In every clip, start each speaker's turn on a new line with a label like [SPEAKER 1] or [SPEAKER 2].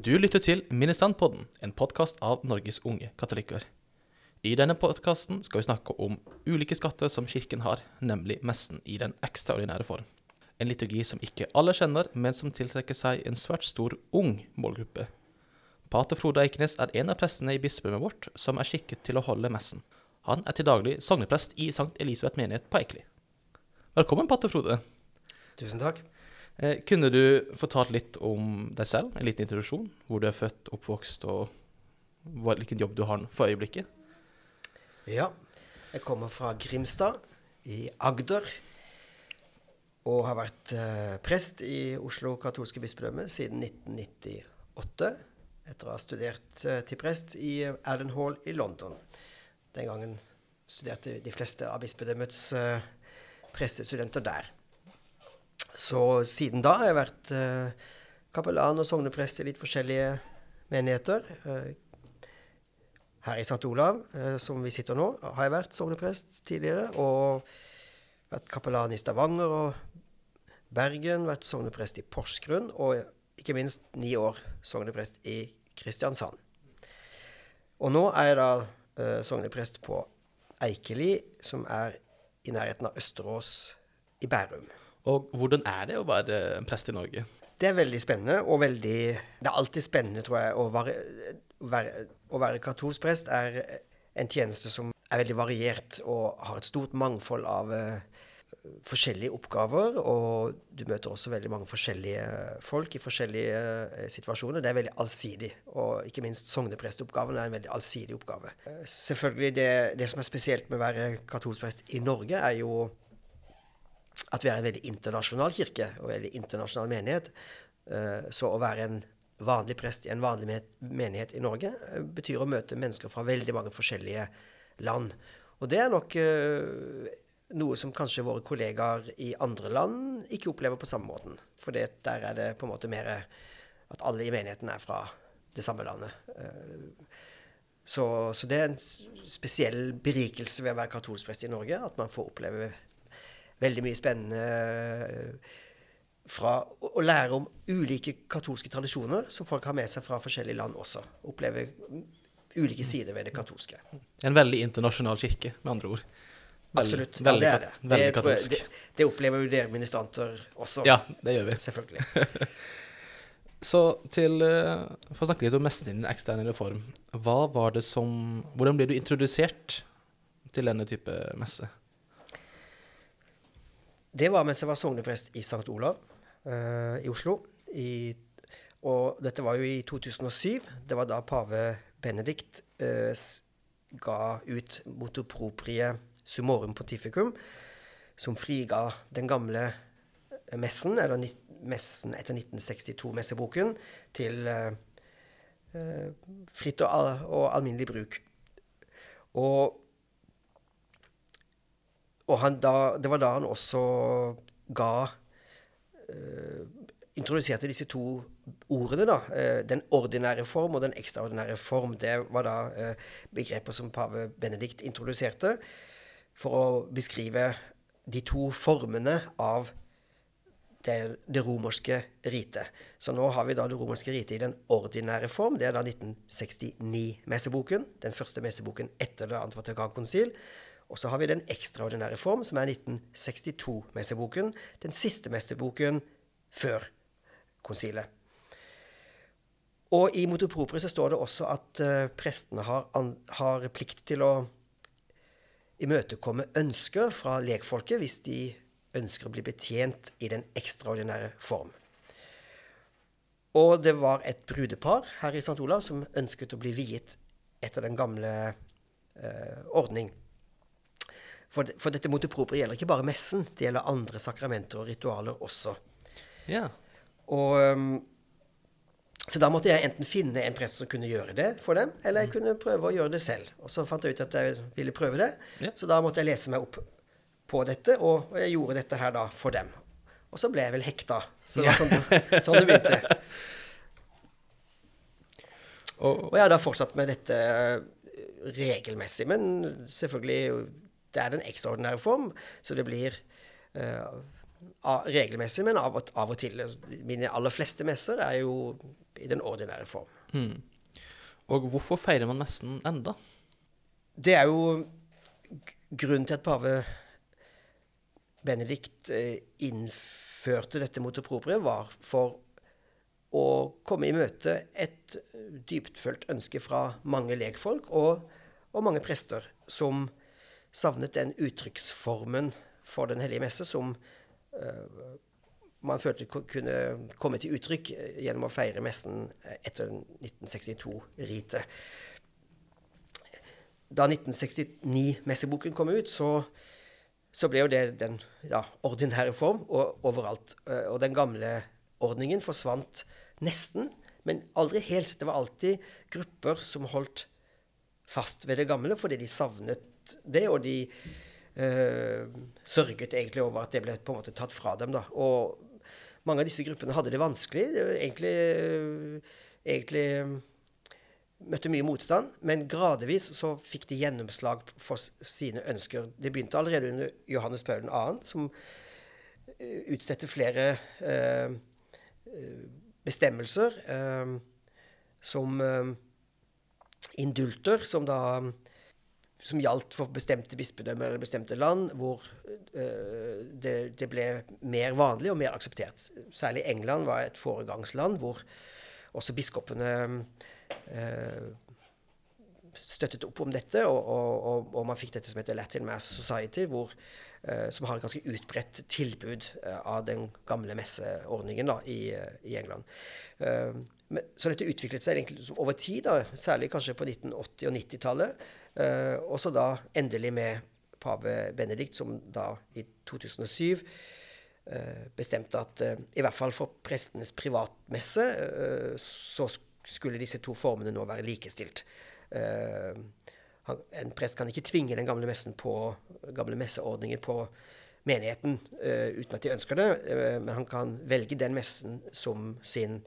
[SPEAKER 1] Du lytter til Minnestandpodden, en podkast av Norges unge katolikker. I denne podkasten skal vi snakke om ulike skatter som kirken har, nemlig messen i den ekstraordinære form. En liturgi som ikke alle kjenner, men som tiltrekker seg en svært stor ung målgruppe. Pater Frode Eikenes er en av prestene i bispedømmet vårt som er skikket til å holde messen. Han er til daglig sogneprest i Sankt Elisabeth menighet på Eikeli. Velkommen, pater Frode.
[SPEAKER 2] Tusen takk.
[SPEAKER 1] Eh, kunne du fortalt litt om deg selv, en liten introduksjon? Hvor du er født, oppvokst, og hvilken jobb du har for øyeblikket?
[SPEAKER 2] Ja, jeg kommer fra Grimstad i Agder. Og har vært eh, prest i Oslo katolske bispedømme siden 1998. Etter å ha studert eh, til prest i Allen Hall i London. Den gangen studerte de fleste av bispedømmets eh, prestestudenter der. Så siden da har jeg vært eh, kapellan og sogneprest i litt forskjellige menigheter. Eh, her i St. Olav, eh, som vi sitter nå, har jeg vært sogneprest tidligere. Og vært kapellan i Stavanger og Bergen, vært sogneprest i Porsgrunn, og ikke minst ni år sogneprest i Kristiansand. Og nå er jeg da eh, sogneprest på Eikeli, som er i nærheten av Østerås i Bærum.
[SPEAKER 1] Og hvordan er det å være prest i Norge?
[SPEAKER 2] Det er veldig spennende, og veldig Det er alltid spennende, tror jeg, å være, være, å være katolsk prest er en tjeneste som er veldig variert og har et stort mangfold av uh, forskjellige oppgaver, og du møter også veldig mange forskjellige folk i forskjellige uh, situasjoner. Det er veldig allsidig, og ikke minst sogneprestoppgaven er en veldig allsidig oppgave. Uh, selvfølgelig, det, det, som er spesielt med å være katolsk prest i Norge, er jo at vi er en veldig internasjonal kirke og en veldig internasjonal menighet. Uh, så å være en vanlig prest i en vanlig menighet i Norge betyr å møte mennesker fra veldig mange forskjellige land. Og det er nok noe som kanskje våre kollegaer i andre land ikke opplever på samme måten. For der er det på en måte mer at alle i menigheten er fra det samme landet. Så, så det er en spesiell berikelse ved å være katolsk prest i Norge. At man får oppleve veldig mye spennende fra å lære om ulike katolske tradisjoner som folk har med seg fra forskjellige land også. Oppleve ulike sider ved det katolske.
[SPEAKER 1] En veldig internasjonal kirke, med andre ord.
[SPEAKER 2] Absolutt. Ja, det er det. Veldig katolsk. Det, det, opplever jo dere ministranter også.
[SPEAKER 1] Ja, det gjør vi.
[SPEAKER 2] Selvfølgelig.
[SPEAKER 1] Så til uh, For å snakke litt om messen din eksterne reform. Hva var det som Hvordan ble du introdusert til denne type messe?
[SPEAKER 2] Det var mens jeg var sogneprest i St. Olav uh, i Oslo. I, og dette var jo i 2007. Det var da pave Benedikt uh, ga ut motoproprie Summorum Pontificum, som friga den gamle messen, eller messen etter 1962-messeboken, til uh, fritt og, al og, alminnelig bruk. Og, og da, det var da han også ga uh, Introduserte disse to ordene, da. Uh, den ordinære form og den ekstraordinære form. Det var da begreper som pave Benedikt introduserte for å beskrive de to formene av det, det romerske ritet. Så nå har vi da det romerske ritet i den ordinære form. Det er da 1969-messeboken. Den første messeboken etter det andre Vatikankonsil. Og så har vi den ekstraordinære form, som er 1962-messeboken. Den siste messeboken før konsilet. Og i motopropere så står det også at uh, prestene har, an, har plikt til å imøtekomme ønsker fra lekfolket hvis de ønsker å bli betjent i den ekstraordinære form. Og det var et brudepar her i St. Olav som ønsket å bli viet etter den gamle uh, ordning. For, for dette motopropere gjelder ikke bare messen, det gjelder andre sakramenter og ritualer også.
[SPEAKER 1] Ja.
[SPEAKER 2] Og um, så da måtte jeg enten finne en prest som kunne gjøre det for dem, eller jeg mm. kunne prøve å gjøre det selv. Og så fant jeg ut at jeg ville prøve det, ja. så da måtte jeg lese meg opp på dette, og jeg gjorde dette her da for dem. Og så ble jeg vel hekta. Så det var sånn sånn det begynte. Og jeg har da fortsatt med dette regelmessig, men selvfølgelig Det er den ekstraordinære form, så det blir uh, regelmessig, men av og, av og til. Mine aller fleste messer er jo i den ordinære form.
[SPEAKER 1] Mm. Og hvorfor feirer man messen enda?
[SPEAKER 2] Det er jo grunnen til at pave Benedikt eh, innførte dette motopropriet, var for å komme i møte et dyptfølt ønske fra mange lekfolk og, og mange prester som savnet den uttrykksformen for Den hellige messe som uh, man følte kunne komme til uttrykk gjennom å feire messen etter 1962-ritet. Da 1969-messeboken kom ut, så, så, ble jo det den ja, ordinære form og, overalt. Og den gamle ordningen forsvant nesten, men aldri helt. Det var alltid grupper som holdt fast ved det gamle fordi de savnet det, og de eh, sørget egentlig over at det ble på en måte tatt fra dem. da. Og mange av disse gruppene hadde det vanskelig. Det egentlig, egentlig møtte mye motstand, men gradvis så fikk de gjennomslag for sine ønsker. Det begynte allerede under Johannes Paul 2., som eh, utsetter flere eh, bestemmelser eh, som eh, indulter, som da som gjaldt for bestemte bispedømmer eller bestemte land, hvor uh, det, det, ble mer vanlig og mer akseptert. Særlig England var et foregangsland hvor også biskopene uh, støttet opp om dette, og, og, og, man fikk dette som heter Latin Mass Society, hvor, uh, som har et ganske utbredt tilbud av den gamle messeordningen da, i, i, England. Men, så dette utviklet seg egentlig over tid, da, særlig kanskje på 1980- og 90-tallet. og så da endelig med pave Benedikt, som da i 2007 bestemte at i hvert fall for prestenes privatmesse så skulle disse to formene nå være likestilt. Han, en prest kan ikke tvinge den gamle, på, gamle messeordningen på menigheten uh, uten at de ønsker det, men han kan velge den messen som sin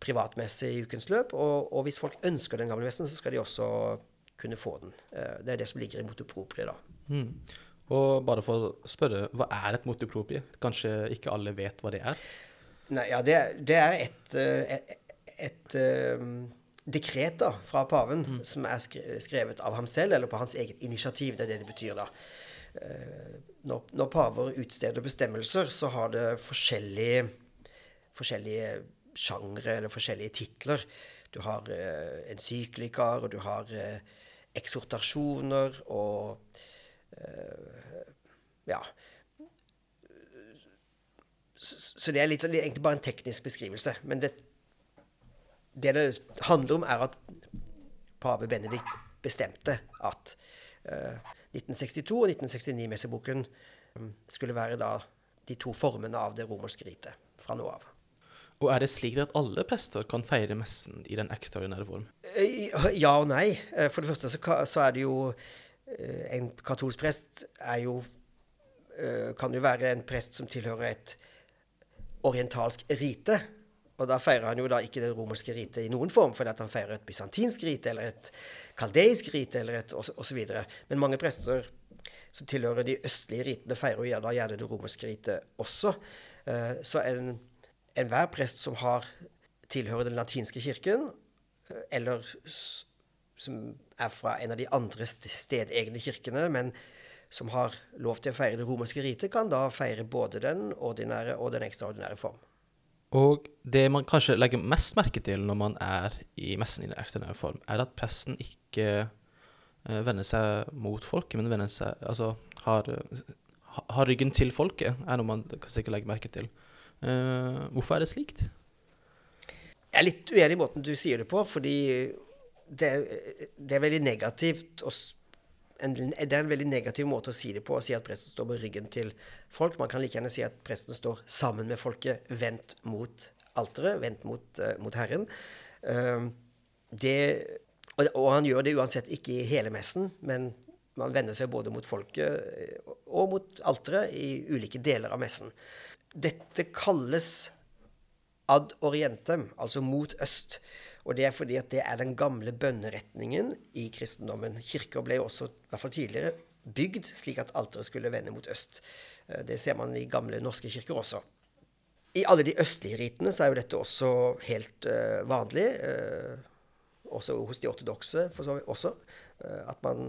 [SPEAKER 2] privatmesse i ukens løp. Og, og, hvis folk ønsker den gamle vesten, så skal de også kunne få den. Uh, det er det som ligger i motoproprie, da.
[SPEAKER 1] Mm. Og bare for å spørre, hva er et motoproprie? Kanskje ikke alle vet hva det er?
[SPEAKER 2] Nei, ja, det, det er et, et, et, et dekret da, fra paven mm. som er skrevet av ham selv, eller på hans eget initiativ. Det er det det betyr, da. Eh, når, når paver utsteder bestemmelser, så har det forskjellige, forskjellige sjangre eller forskjellige titler. Du har uh, encyklikaer, og du har uh, eksortasjoner og uh, Ja. Så, så, det er litt, egentlig bare en teknisk beskrivelse. Men det, det det handler om, er at pave Benedikt bestemte at uh, eh, 1962 og 1969-messeboken um, skulle være da de to formene av det romerske ritet fra nå av.
[SPEAKER 1] Og er det slik at alle prester kan feire messen i den ekstraordinære form?
[SPEAKER 2] Eh, ja og nei. Eh, for det første så, er det jo En katolsk prest er jo Kan jo være en prest som tilhører et orientalsk rite. Og da feirer han jo da ikke det romerske ritet i noen form, fordi at han feirer et bysantinsk rite eller et kaldeisk rite eller et osv. Men mange prester som tilhører de østlige ritene, feirer jo da gjerne det romerske ritet også. Så så enhver prest som har tilhører den latinske kirken, eh, eller som er fra en av de andre stedegne kirkene, men som har lov til å feire det romerske ritet, kan da feire både den ordinære og den ekstraordinære form.
[SPEAKER 1] Og det man kanskje legger mest merke til når man er i messen i den ekstraordinære form, er at presten ikke uh, vender seg mot folket, men vender seg Altså har, har, ryggen til folket, er noe man sikkert legge merke til. Uh, hvorfor er det slikt?
[SPEAKER 2] Jeg er litt uenig i måten du sier det på, fordi det, det er veldig negativt å en, det er en veldig negativ måte å si det på, å si at presten står med ryggen til folk. Man kan like gjerne si at presten står sammen med folket, vendt mot alteret, vendt mot, uh, mot Herren. Uh, det, og, og, han gjør det uansett ikke i hele messen, men man vender seg både mot folket eh, og mot alteret i ulike deler av messen. Dette kalles ad orientem, altså mot øst. Og det er fordi at det er den gamle bønneretningen i kristendommen. Kirker ble jo også, i hvert fall tidligere, bygd slik at alteret skulle vende mot øst. Eh, det ser man i gamle norske kirker også. I alle de østlige ritene så er jo dette også helt uh, vanlig. Uh, også hos de ortodokse for så vidt også. Uh, man,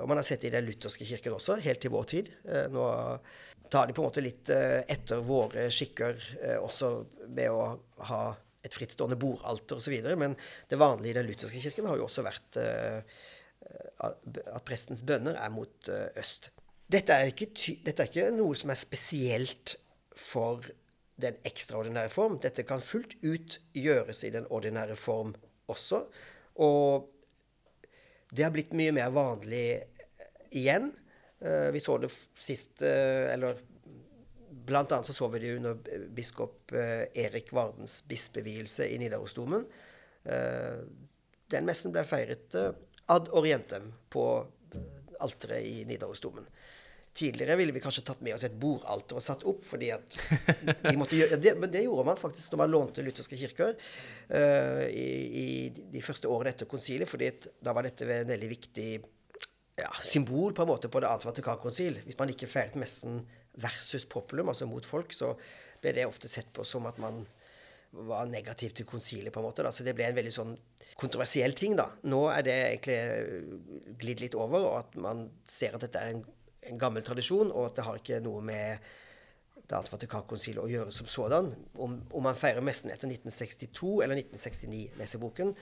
[SPEAKER 2] og man har sett det i den lutherske kirken også, helt til vår tid. nå tar de på en måte litt etter våre skikker også med å ha et frittstående bordalter osv. Men det vanlige i den lutherske kirken har jo også vært at prestens bønner er mot øst. Dette er, ikke, dette er ikke noe som er spesielt for den ekstraordinære form. Dette kan fullt ut gjøres i den ordinære form også. Og det har blitt mye mer vanlig igjen. Eh, vi så det sist Eller blant annet så så vi det under biskop eh, Erik Vardens bispevielse i Nidarosdomen. Eh, den messen ble feiret ad orientem på alteret i Nidarosdomen. Tidligere ville vi kanskje tatt med oss et bordalter og satt opp, fordi at vi måtte gjøre det, Men det gjorde man faktisk når man lånte lutherske kirker uh, i, i, de første årene etter konsilet, fordi da var dette en veldig viktig ja, symbol på en måte på det annet Vatikankonsil. Hvis man ikke feiret messen versus populum, altså mot folk, så ble det ofte sett på som at man var negativ til konsilet, på en måte. Da. Så det ble en veldig sånn kontroversiell ting, da. Nå er det egentlig glidd litt over, og at man ser at dette er en en gammel tradisjon, og at det har ikke noe med det annet Vatikankonsilet å gjøre som sådan. Om, om, man feirer messen etter 1962 eller 1969-messeboken,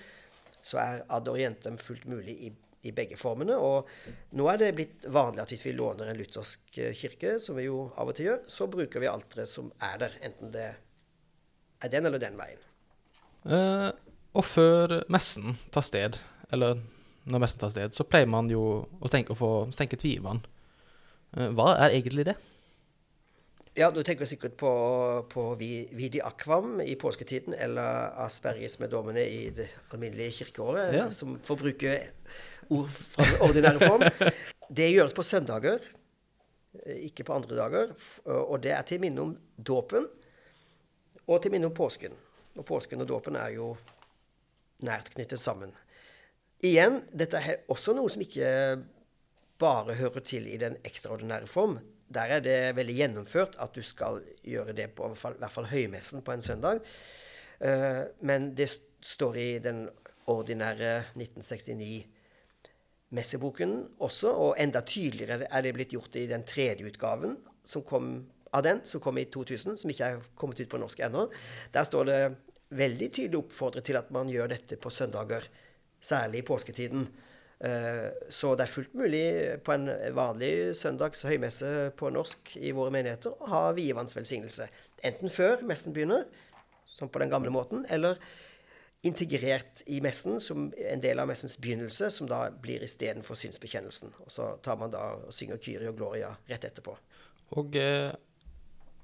[SPEAKER 2] så er ad orientem fullt mulig i, i, begge formene. Og nå er det blitt vanlig at hvis vi låner en luthersk eh, kirke, som vi jo av og til gjør, så bruker vi alteret som er der, enten det er den eller den veien.
[SPEAKER 1] Eh, og før messen tar sted, eller når messen tar sted, så pleier man jo å tenke, å få stenke tvivann. Eh, hva er egentlig det?
[SPEAKER 2] Ja, Du tenker sikkert på, på vidi Akvam i påsketiden, eller asperges med dommene i det alminnelige kirkeåret, ja. som får bruke ord fra den ordinære form. Det gjøres på søndager, eh, ikke på andre dager. Og det er til minne om dåpen og til minne om påsken. Og påsken og dåpen er jo nært knyttet sammen. Igjen, dette er også noe som ikke bare hører til i den ekstraordinære form. Der er det veldig gjennomført at du skal gjøre det på i hvert fall høymessen på en søndag. Uh, men det står i den ordinære 1969-messeboken også, og enda tydeligere er det blitt gjort i den tredje utgaven kom av den, som kom i 2000, som ikke er kommet ut på norsk ennå. Der står det veldig tydelig oppfordret til at man gjør dette på søndager, særlig i påsketiden. Eh, så det er fullt mulig på en vanlig søndags høymesse på norsk i våre menigheter å ha vievannsvelsignelse. Enten før messen begynner, som på den gamle måten, eller integrert i messen som en del av messens begynnelse, som da blir istedenfor synsbekjennelsen. Og så tar man da og synger Kyrie og Gloria rett etterpå.
[SPEAKER 1] Og eh,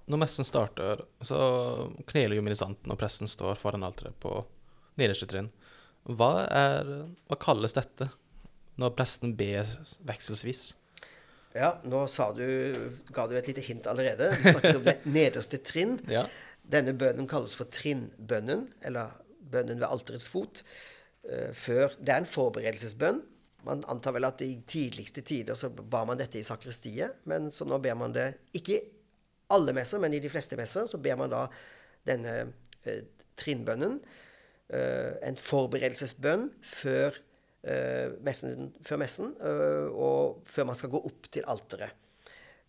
[SPEAKER 1] når messen starter, så kneler jo ministanten, og presten står foran alteret på nederste trinn. Hva, er, hva kalles dette? når presten ber vekselsvis?
[SPEAKER 2] Ja, nå sa du, ga du et lite hint allerede. Du snakket om det nederste trinn. Ja. Denne bønnen kalles for trinnbønnen, eller bønnen ved alterets fot. Uh, før, det er en forberedelsesbønn. Man antar vel at i tidligste tider så ba man dette i sakristiet, men så nå ber man det ikke i alle messer, men i de fleste messer så ber man da denne uh, trinnbønnen. Uh, en forberedelsesbønn før uh, messen, før messen, uh, og før man skal gå opp til alteret.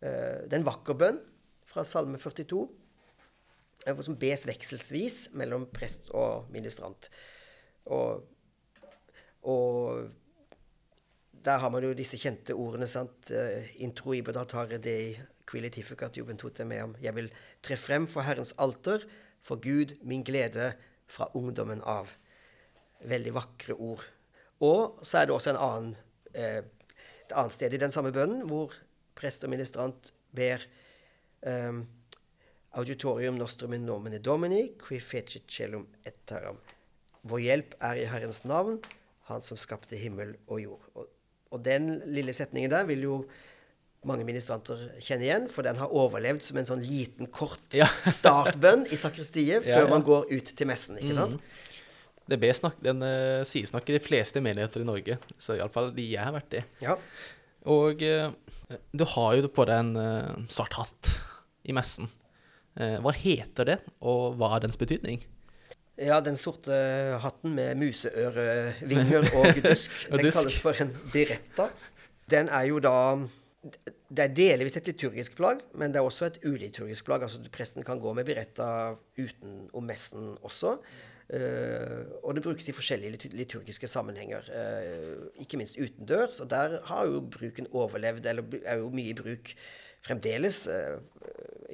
[SPEAKER 2] Uh, det er en vakker bønn fra Salme 42, som bes vekselsvis mellom prest og ministrant. Og, og der har man jo disse kjente ordene, sant. Introiber datare dei quilitificat juventute meam. Jeg vil tre frem for Herrens alter, for Gud min glede fra ungdommen av. Veldig vakre ord. Og så er det også en annen, eh, et annet sted i den samme bønnen hvor prest og ministrant ber um, Auditorium nostrum in nomine domini, qui fecit celum et terram. Vår hjelp er i Herrens navn, Han som skapte himmel og jord. Og, og den lille setningen der vil jo mange ministranter kjenne igjen, for den har overlevd som en sånn liten, kort ja. startbønn i sakristiet før ja, ja. man går ut til messen. ikke sant? Mm.
[SPEAKER 1] Det ble snakk, den uh, sies nok i de fleste menigheter i Norge, så iallfall de jeg har vært i. Ja. Og uh, du har jo på deg en uh, svart hatt i messen. Eh, hva heter det, og hva er dens betydning?
[SPEAKER 2] Ja, den sorte hatten med museørevinger og dusk,
[SPEAKER 1] Og
[SPEAKER 2] den
[SPEAKER 1] dusk.
[SPEAKER 2] kalles for en biretta. Den er jo da Det er delvis et liturgisk plagg, men det er også et uliturgisk plagg. Altså Presten kan gå med biretta utenom messen også. Uh, og det brukes i forskjellige liturgiske sammenhenger, uh, ikke minst utendørs. Og der har jo bruken overlevd, eller er jo mye i bruk fremdeles. Eh,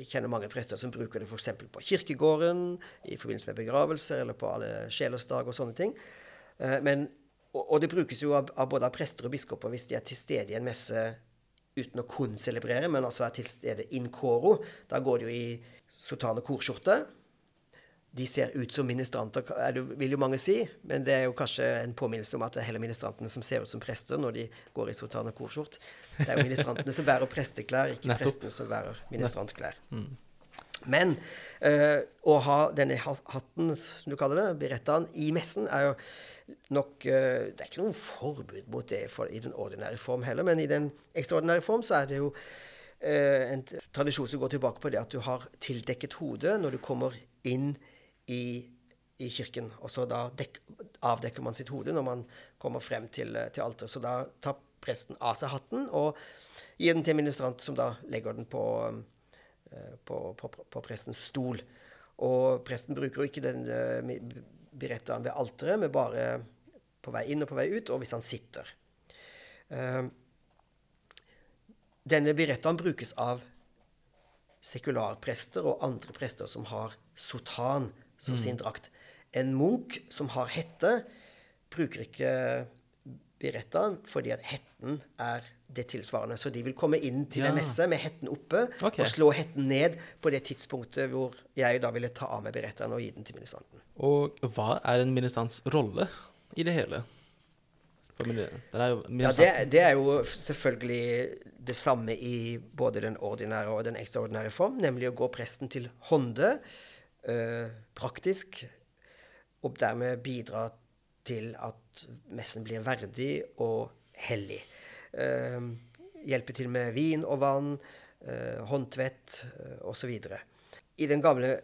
[SPEAKER 2] jeg kjenner mange prester som bruker det f.eks. på kirkegården, i forbindelse med begravelser eller på alle sjelers dag og sånne ting. Eh, men, og, det brukes jo av, av både av prester og biskoper hvis de er til stede i en messe uten å kun celebrere, men altså er til stede in coro. Da går de jo i sotan korskjorte. De ser ut som ministranter, er vil jo mange si, men det er jo kanskje en påminnelse om at det er heller ministrantene som ser ut som prester når de går i sotan og korskjort. Det er jo ministrantene som bærer presteklær, ikke
[SPEAKER 1] Nettopp.
[SPEAKER 2] prestene som bærer ministrantklær. Men eh, å ha denne hatten, som du kaller det, berettaen, i messen, er jo nok eh, Det er ikke noe forbud mot det for, i den ordinære form heller, men i den ekstraordinære form så er det jo eh, en tradisjon som går tilbake på det at du har tildekket hodet når du kommer inn i, i kirken. Og så da dek, avdekker man sitt hode når man kommer frem til, eh, til alteret. Så da tar presten av seg hatten og gir den til ministrant, som da legger den på eh, på, på, på prestens stol. Og presten bruker jo ikke den uh, berettaen ved alteret, men bare på vei inn og på vei ut, og hvis han sitter. Eh, denne berettaen brukes av sekularprester og andre prester som har sotan som sin drakt. En munk som har hette, bruker ikke beretta fordi at hetten er det tilsvarende. Så de vil komme inn til en
[SPEAKER 1] Ja.
[SPEAKER 2] messe med hetten oppe
[SPEAKER 1] okay.
[SPEAKER 2] og slå hetten ned på det tidspunktet hvor jeg da ville ta av meg berettaen og gi den til ministranten.
[SPEAKER 1] Og hva er en ministrants rolle i det hele? Er jo
[SPEAKER 2] Ja, det, det er jo selvfølgelig det samme i både den ordinære og den ekstraordinære form, nemlig å gå presten til hånde, praktisk, og dermed bidra til at messen blir verdig og hellig. Eh, hjelpe til med vin og vann, eh, håndtvett eh, osv. I den gamle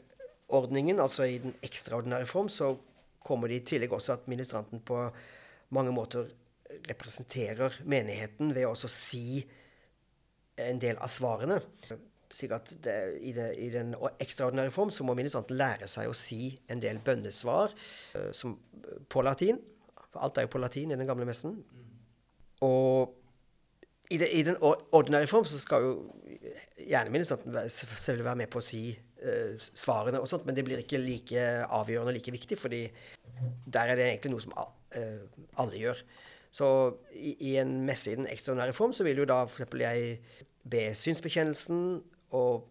[SPEAKER 2] ordningen, altså i den ekstraordinære form, så kommer det i tillegg også at ministranten på mange måter representerer menigheten ved å si en del av svarene. Slik at det, i, det, I den ekstraordinære form så må ministranten lære seg å si en del bønnesvar uh, som, på latin. For alt er jo på latin i den gamle messen. Og i, det, i den ordinære form så skal jo gjerne ministranten selvfølgelig være med på å si uh, svarene og sånt, men det blir ikke like avgjørende og like viktig, fordi der er det egentlig noe som eh, alle gjør. Så i, i en messe i den ekstraordinære form så vil jo da f.eks. jeg be synsbekjennelsen, og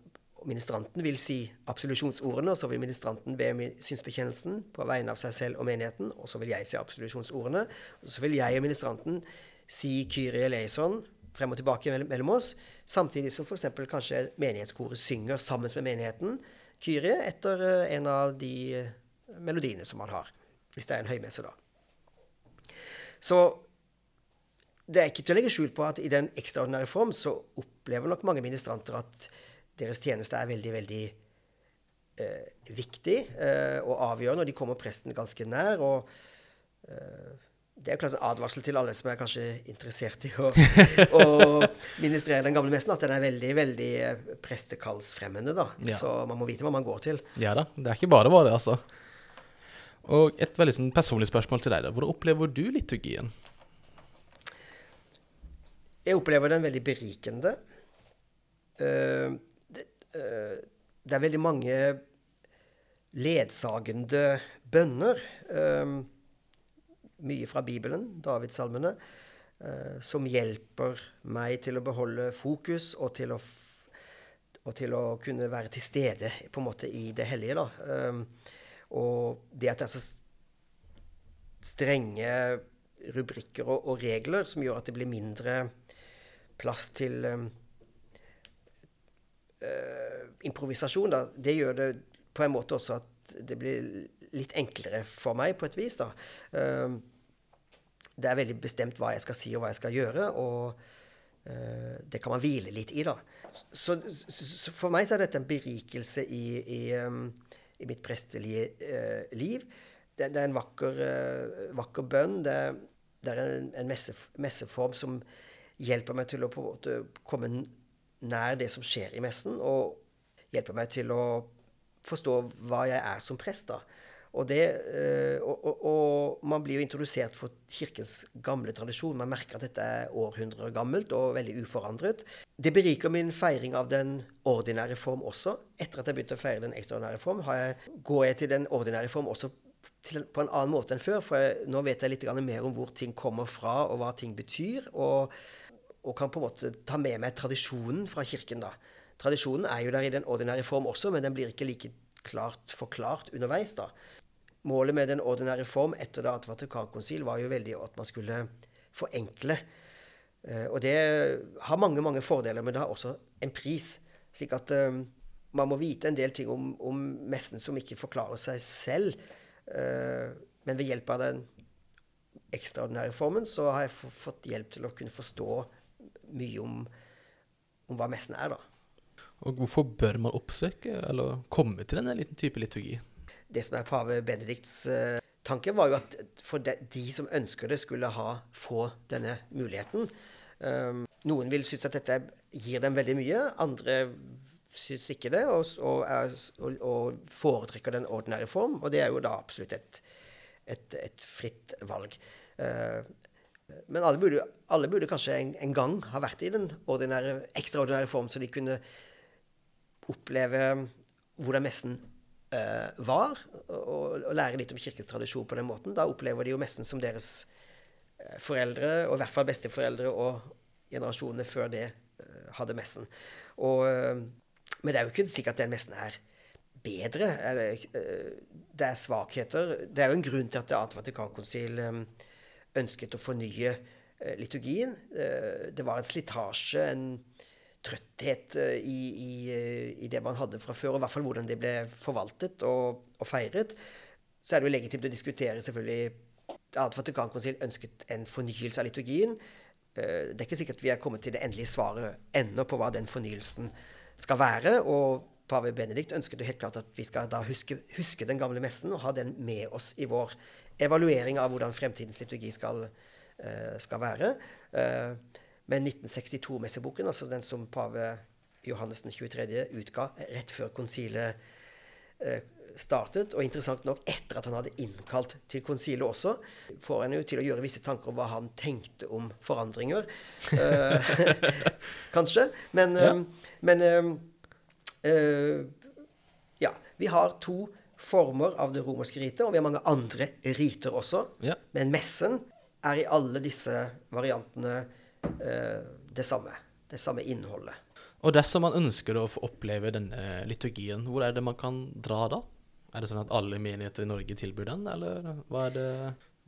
[SPEAKER 2] ministranten vil si absolusjonsordene, og så vil ministranten be synsbekjennelsen på vegne av seg selv og menigheten, og så vil jeg si absolusjonsordene, og så vil jeg og ministranten si Kyrie eleison frem og tilbake mellom oss, samtidig som f.eks. kanskje menighetskoret synger sammen med menigheten Kyrie etter eh, en av de eh, melodiene som man har, hvis det er en høymesse, da. Så det er ikke til å legge skjul på at i den ekstraordinære form så opplever nok mange ministranter at deres tjeneste er veldig, veldig eh, viktig eh, og avgjørende, og de kommer presten ganske nær. og eh, det er klart en advarsel til alle som er kanskje interessert i å, å ministrere den gamle messen, at den er veldig veldig eh, prestekallsfremmende. da.
[SPEAKER 1] Ja.
[SPEAKER 2] Så man må vite hva man går til.
[SPEAKER 1] Ja da, det er ikke bare bare, altså. Og et veldig sånn personlig spørsmål til deg. da. Hvordan opplever du liturgien?
[SPEAKER 2] Jeg opplever den veldig berikende. Eh, det, eh, er veldig mange ledsagende bønner. eh, mye fra Bibelen, Davidssalmene, eh, som hjelper meg til å beholde fokus og til å, og til å kunne være til stede på en måte i det hellige. Da. Og det at det er så strenge rubrikker og, og regler som gjør at det blir mindre plass til eh, improvisasjon, da, det gjør det på en måte også at det blir litt enklere for meg, på et vis. da. Uh, det er veldig bestemt hva jeg skal si og hva jeg skal gjøre. Og uh, det kan man hvile litt i, da. Så, så, så for meg så er dette en berikelse i, i, um, i mitt prestelige liv. Det, det, er en vakker, uh, vakker bønn. Det, det, er en, en messe, messeform som hjelper meg til å på en måte komme nær det som skjer i messen, og hjelper meg til å forstå hva jeg er som prest. da. Og, det, eh, og, og, og, man blir jo introdusert for Kirkens gamle tradisjon. Man merker at dette er århundrer gammelt og veldig uforandret. Det beriker min feiring av den ordinære form også. Etter at jeg begynte å feire den ekstraordinære form, jeg, går jeg til den ordinære form også til, på en annen måte enn før. For jeg, nå vet jeg litt mer om hvor ting kommer fra, og hva ting betyr. Og, og kan på en måte ta med meg tradisjonen fra Kirken. da. Tradisjonen er jo der i den ordinære form også, men den blir ikke like klart forklart underveis. da. Målet med den ordinære form etter det at Vatikankonsil var jo veldig at man skulle forenkle. Eh, og det har mange mange fordeler, men det har også en pris. Slik at um, man må vite en del ting om, om messen som ikke forklarer seg selv. Uh, men ved hjelp av den ekstraordinære formen så har jeg fått hjelp til å kunne forstå mye om, om hva messen er, da.
[SPEAKER 1] Og hvorfor bør man oppsøke eller komme til denne liten type liturgi?
[SPEAKER 2] Det som er pave Benedikts uh, tanke, var jo at for de, de, som ønsker det, skulle ha, få denne muligheten. Um, noen vil synes at dette gir dem veldig mye. Andre syns ikke det, og, og, er, og, og, foretrekker den ordinære form. Og det er jo da absolutt et, et, et fritt valg. Uh, men alle burde, alle burde kanskje en, en, gang ha vært i den ordinære, ekstraordinære form, så de kunne oppleve hvordan messen uh, var, og, og, lære litt om kirkens tradisjon på den måten. Da opplever de jo messen som deres uh, foreldre, og i hvert fall besteforeldre og generasjonene før det uh, hadde messen. Og, men det er jo ikke slik at den messen er bedre. Det er svakheter. Det er jo en grunn til at det annet Vatikankonsil ønsket å fornye liturgien. Det var en slitasje, en trøtthet eh, i, i, eh, i, det man hadde fra før, og i hvert fall hvordan det ble forvaltet og, og feiret, så er det jo legitimt å diskutere selvfølgelig at Vatikankonsil ønsket en fornyelse av liturgien. Eh, det er ikke sikkert vi er kommet til det endelige svaret ennå på hva den fornyelsen skal være. og Pave Benedikt ønsket jo helt klart at vi skal da huske, huske, den gamle messen og ha den med oss i vår evaluering av hvordan fremtidens liturgi skal, skal være. Men 1962-messeboken, altså den som pave Johannes den 23. utga rett før konsilet eh, startet, og interessant nok etter at han hadde innkalt til konsilet også, får en jo til å gjøre visse tanker om hva han tenkte om forandringer. Eh, kanskje. Men, ja. Eh, men uh, ja. Vi har to former av det romerske ritet, og vi har mange andre riter også. Ja. Men messen er i alle disse variantene Eh, det samme. Det samme innholdet.
[SPEAKER 1] Og dersom man ønsker å få oppleve denne liturgien, hvor er det man kan dra da? Er det sånn at alle menigheter i Norge tilbyr den, eller hva er det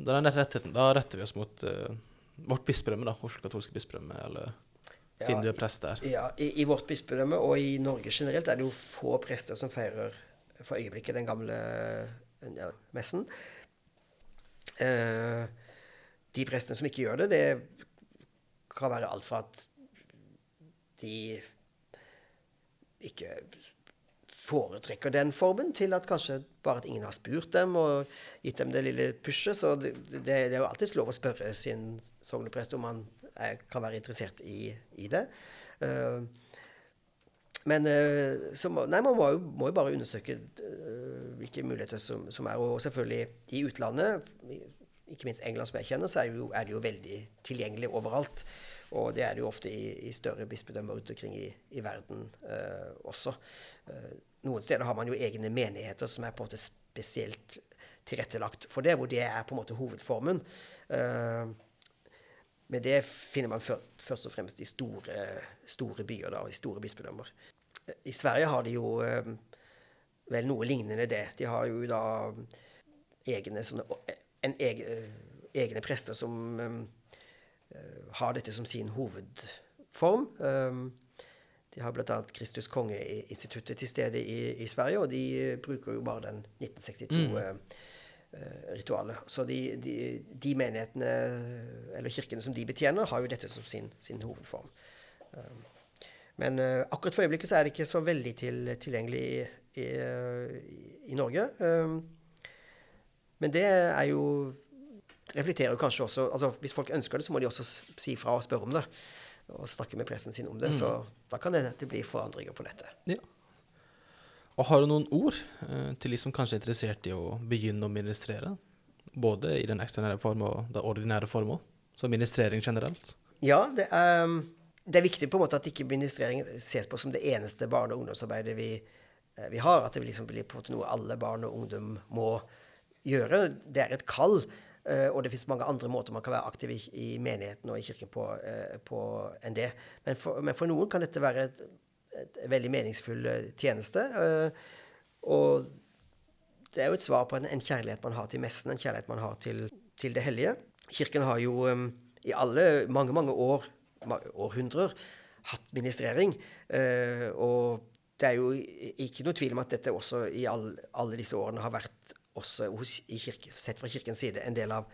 [SPEAKER 1] Da, retter, da retter vi oss mot uh, vårt bispedømme, da. Oslo katolske bispedømme, eller siden ja, du er prest der.
[SPEAKER 2] Ja, i, i vårt bispedømme og i Norge generelt er det jo få prester som feirer for øyeblikket den gamle ja, messen. Eh, de prestene som ikke gjør det, det kan være alt fra at de ikke foretrekker den formen, til at kanskje bare at ingen har spurt dem og gitt dem det lille pushet. Så det, det, det er jo alltids lov å spørre sin sogneprest om han kan være interessert i, i det. Uh, men uh, så, nei, man må jo, må jo bare undersøke uh, hvilke muligheter som, som, er. Og selvfølgelig i utlandet ikke minst England, som jeg kjenner, så er det jo, er det jo veldig tilgjengelig overalt. Og det er det jo ofte i, i større bispedømmer rundt omkring i, i verden uh, også. Uh, noen steder har man jo egne menigheter som er på en måte spesielt tilrettelagt for det, hvor det er på en måte hovedformen. Uh, men det finner man først og fremst i store, store byer, da, i store bispedømmer. I Sverige har de jo vel noe lignende det. De har jo da egne sånne en egen, egne prester som har dette som sin hovedform. De har bl.a. Kristus Konge-instituttet til stede i, i, Sverige, og de bruker jo bare den 1962 mm. Eh, ritualet. Så de, de, de, menighetene, eller kirkene som de betjener, har jo dette som sin, sin hovedform. Um, men uh, akkurat for øyeblikket så er det ikke så veldig til, tilgjengelig i, i, i Norge. Um, men det er jo reflekterer kanskje også altså Hvis folk ønsker det, så må de også si fra og spørre om det. Og snakke med pressen sin om det. Mm. Så da kan det, det bli forandringer på dette.
[SPEAKER 1] Ja. Og har du noen ord eh, til de som kanskje er interessert i å begynne å ministrere? Både i den ekstraordinære form og den ordinære formål, som ministrering generelt?
[SPEAKER 2] Ja, det er, det er, viktig på en måte at ikke ministrering ses på som det eneste barne- og ungdomsarbeidet vi, eh, vi har. At det liksom blir på en måte noe alle barn og ungdom må gjøre. Det er et kall. Uh, og det fins mange andre måter man kan være aktiv i, i menigheten og i kirken på, uh, på enn det. Men for, men for, noen kan dette være et, et veldig meningsfull uh, tjeneste. og det er jo et svar på en, kjærlighet man har til messen, en kjærlighet man har til, til det hellige. Kirken har jo um, i alle mange, mange år, århundrer, hatt ministrering. og det er jo ikke noe tvil om at dette også i all, alle disse årene har vært også hos, kirke, sett fra kirkens side en del av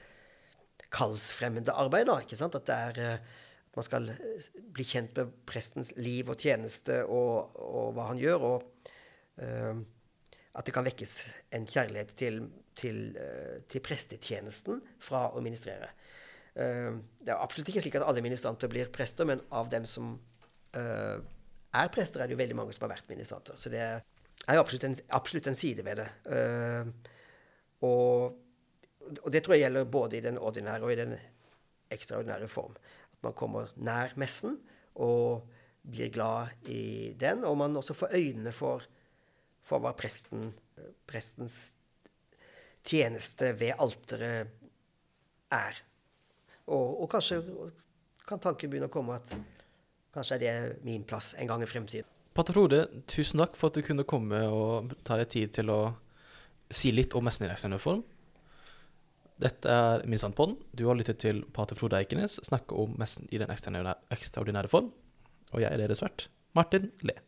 [SPEAKER 2] kallsfremmende arbeid. Da, ikke sant? At det er eh, man skal eh, bli kjent med prestens liv og tjeneste og, og hva han gjør. Og uh, at det kan vekkes en kjærlighet til, til, uh, til prestetjenesten fra å ministrere. Det er absolutt ikke slik at alle ministranter blir prester, men av dem som er prester, er det jo veldig mange som har vært ministranter. Så det er jo absolutt en, absolutt en side ved det. Og, og, det tror jeg gjelder både i den ordinære og i den ekstraordinære form. Man kommer nær messen og blir glad i den, og man også får øynene for, for hva presten, prestens tjeneste ved alteret er. Og, og, kanskje kan tanken begynne å komme at kanskje er det min plass en gang i fremtiden.
[SPEAKER 1] Pater Frode, tusen takk for at du kunne komme og ta deg tid til å si litt om messen i ekstraordinær form. Dette er Min Sandpodden. Du har lyttet til Pater Frode Eikenes snakke om messen i den ekstraordinære form. Og jeg er deres vert, Martin Le.